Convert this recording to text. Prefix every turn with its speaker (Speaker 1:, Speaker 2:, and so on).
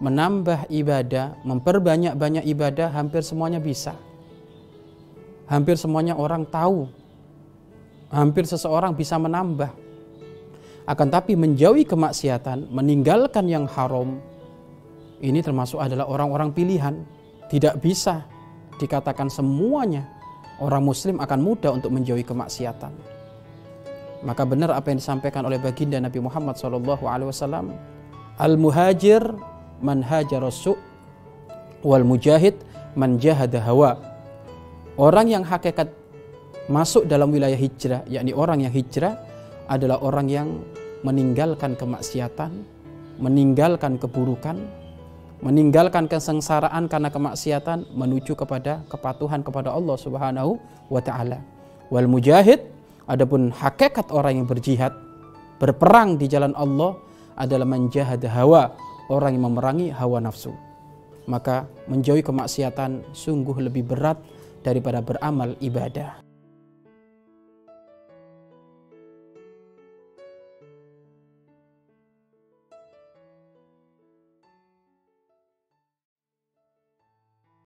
Speaker 1: menambah ibadah, memperbanyak-banyak ibadah, hampir semuanya bisa. Hampir semuanya orang tahu. Hampir seseorang bisa menambah. Akan tapi menjauhi kemaksiatan, meninggalkan yang haram, ini termasuk adalah orang-orang pilihan. Tidak bisa dikatakan semuanya orang muslim akan mudah untuk menjauhi kemaksiatan. Maka benar apa yang disampaikan oleh baginda Nabi Muhammad SAW. Al-muhajir man hajar wal mujahid man jahada hawa. Orang yang hakikat masuk dalam wilayah hijrah, yakni orang yang hijrah adalah orang yang meninggalkan kemaksiatan, meninggalkan keburukan, meninggalkan kesengsaraan karena kemaksiatan menuju kepada kepatuhan kepada Allah Subhanahu wa taala. Wal mujahid adapun hakikat orang yang berjihad berperang di jalan Allah adalah menjahad hawa orang yang memerangi hawa nafsu. Maka menjauhi kemaksiatan sungguh lebih berat daripada beramal ibadah.